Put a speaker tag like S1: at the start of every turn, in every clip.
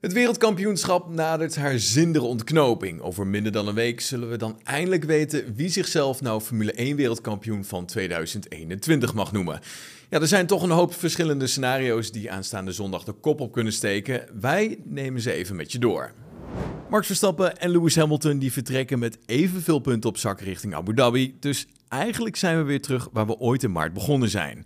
S1: Het wereldkampioenschap nadert haar zindere ontknoping. Over minder dan een week zullen we dan eindelijk weten wie zichzelf nou Formule 1 wereldkampioen van 2021 mag noemen. Ja, er zijn toch een hoop verschillende scenario's die aanstaande zondag de kop op kunnen steken. Wij nemen ze even met je door. Max Verstappen en Lewis Hamilton die vertrekken met evenveel punten op zak richting Abu Dhabi. Dus eigenlijk zijn we weer terug waar we ooit in maart begonnen zijn.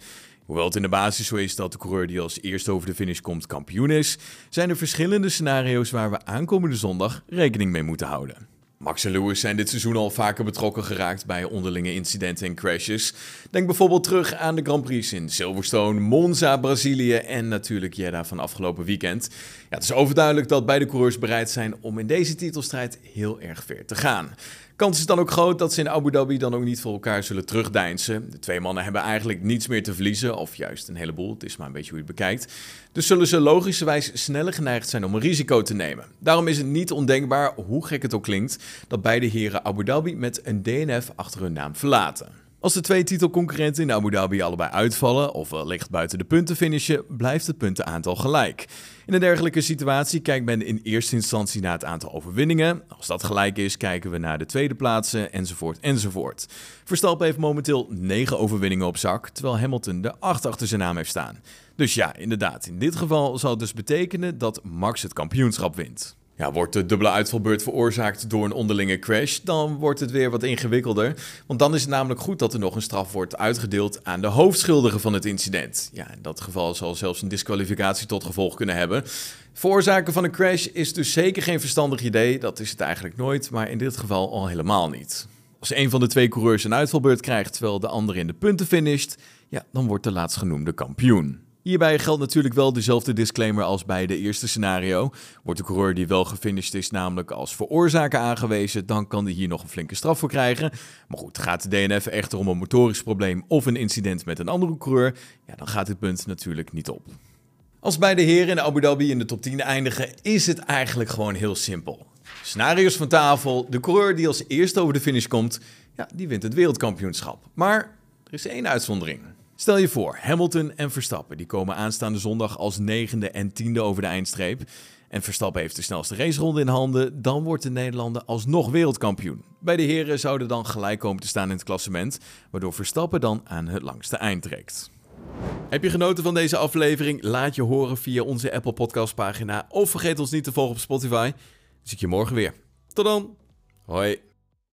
S1: Hoewel het in de basis zo is dat de coureur die als eerste over de finish komt kampioen is, zijn er verschillende scenario's waar we aankomende zondag rekening mee moeten houden. Max en Lewis zijn dit seizoen al vaker betrokken geraakt bij onderlinge incidenten en crashes. Denk bijvoorbeeld terug aan de Grand Prix in Silverstone, Monza, Brazilië en natuurlijk Jeddah van afgelopen weekend. Ja, het is overduidelijk dat beide coureurs bereid zijn om in deze titelstrijd heel erg ver te gaan. Kans is dan ook groot dat ze in Abu Dhabi dan ook niet voor elkaar zullen terugdeinsen. De twee mannen hebben eigenlijk niets meer te verliezen, of juist een heleboel, het is maar een beetje hoe je het bekijkt. Dus zullen ze logischerwijs sneller geneigd zijn om een risico te nemen. Daarom is het niet ondenkbaar, hoe gek het ook klinkt, dat beide heren Abu Dhabi met een DNF achter hun naam verlaten. Als de twee titelconcurrenten in Abu Dhabi allebei uitvallen of wellicht buiten de punten finishen, blijft het puntenaantal gelijk. In een dergelijke situatie kijkt men in eerste instantie naar het aantal overwinningen. Als dat gelijk is, kijken we naar de tweede plaatsen, enzovoort, enzovoort. Verstappen heeft momenteel 9 overwinningen op zak, terwijl Hamilton de 8 achter zijn naam heeft staan. Dus ja, inderdaad, in dit geval zal het dus betekenen dat Max het kampioenschap wint. Ja, wordt de dubbele uitvalbeurt veroorzaakt door een onderlinge crash, dan wordt het weer wat ingewikkelder. Want dan is het namelijk goed dat er nog een straf wordt uitgedeeld aan de hoofdschuldige van het incident. Ja, in dat geval zal zelfs een disqualificatie tot gevolg kunnen hebben. Veroorzaken van een crash is dus zeker geen verstandig idee, dat is het eigenlijk nooit, maar in dit geval al helemaal niet. Als een van de twee coureurs een uitvalbeurt krijgt terwijl de andere in de punten finisht, ja, dan wordt de laatstgenoemde kampioen. Hierbij geldt natuurlijk wel dezelfde disclaimer als bij de eerste scenario. Wordt de coureur die wel gefinished is namelijk als veroorzaker aangewezen, dan kan hij hier nog een flinke straf voor krijgen. Maar goed, gaat de DNF echter om een motorisch probleem of een incident met een andere coureur, ja, dan gaat dit punt natuurlijk niet op. Als beide heren in Abu Dhabi in de top 10 eindigen, is het eigenlijk gewoon heel simpel. Scenario's van tafel, de coureur die als eerste over de finish komt, ja, die wint het wereldkampioenschap. Maar er is één uitzondering. Stel je voor, Hamilton en Verstappen die komen aanstaande zondag als negende en tiende over de eindstreep. En Verstappen heeft de snelste raceronde in handen, dan wordt de Nederlander alsnog wereldkampioen. Bij de heren zouden dan gelijk komen te staan in het klassement, waardoor Verstappen dan aan het langste eind trekt. Heb je genoten van deze aflevering? Laat je horen via onze Apple Podcast pagina of vergeet ons niet te volgen op Spotify. Zie ik je morgen weer. Tot dan. Hoi.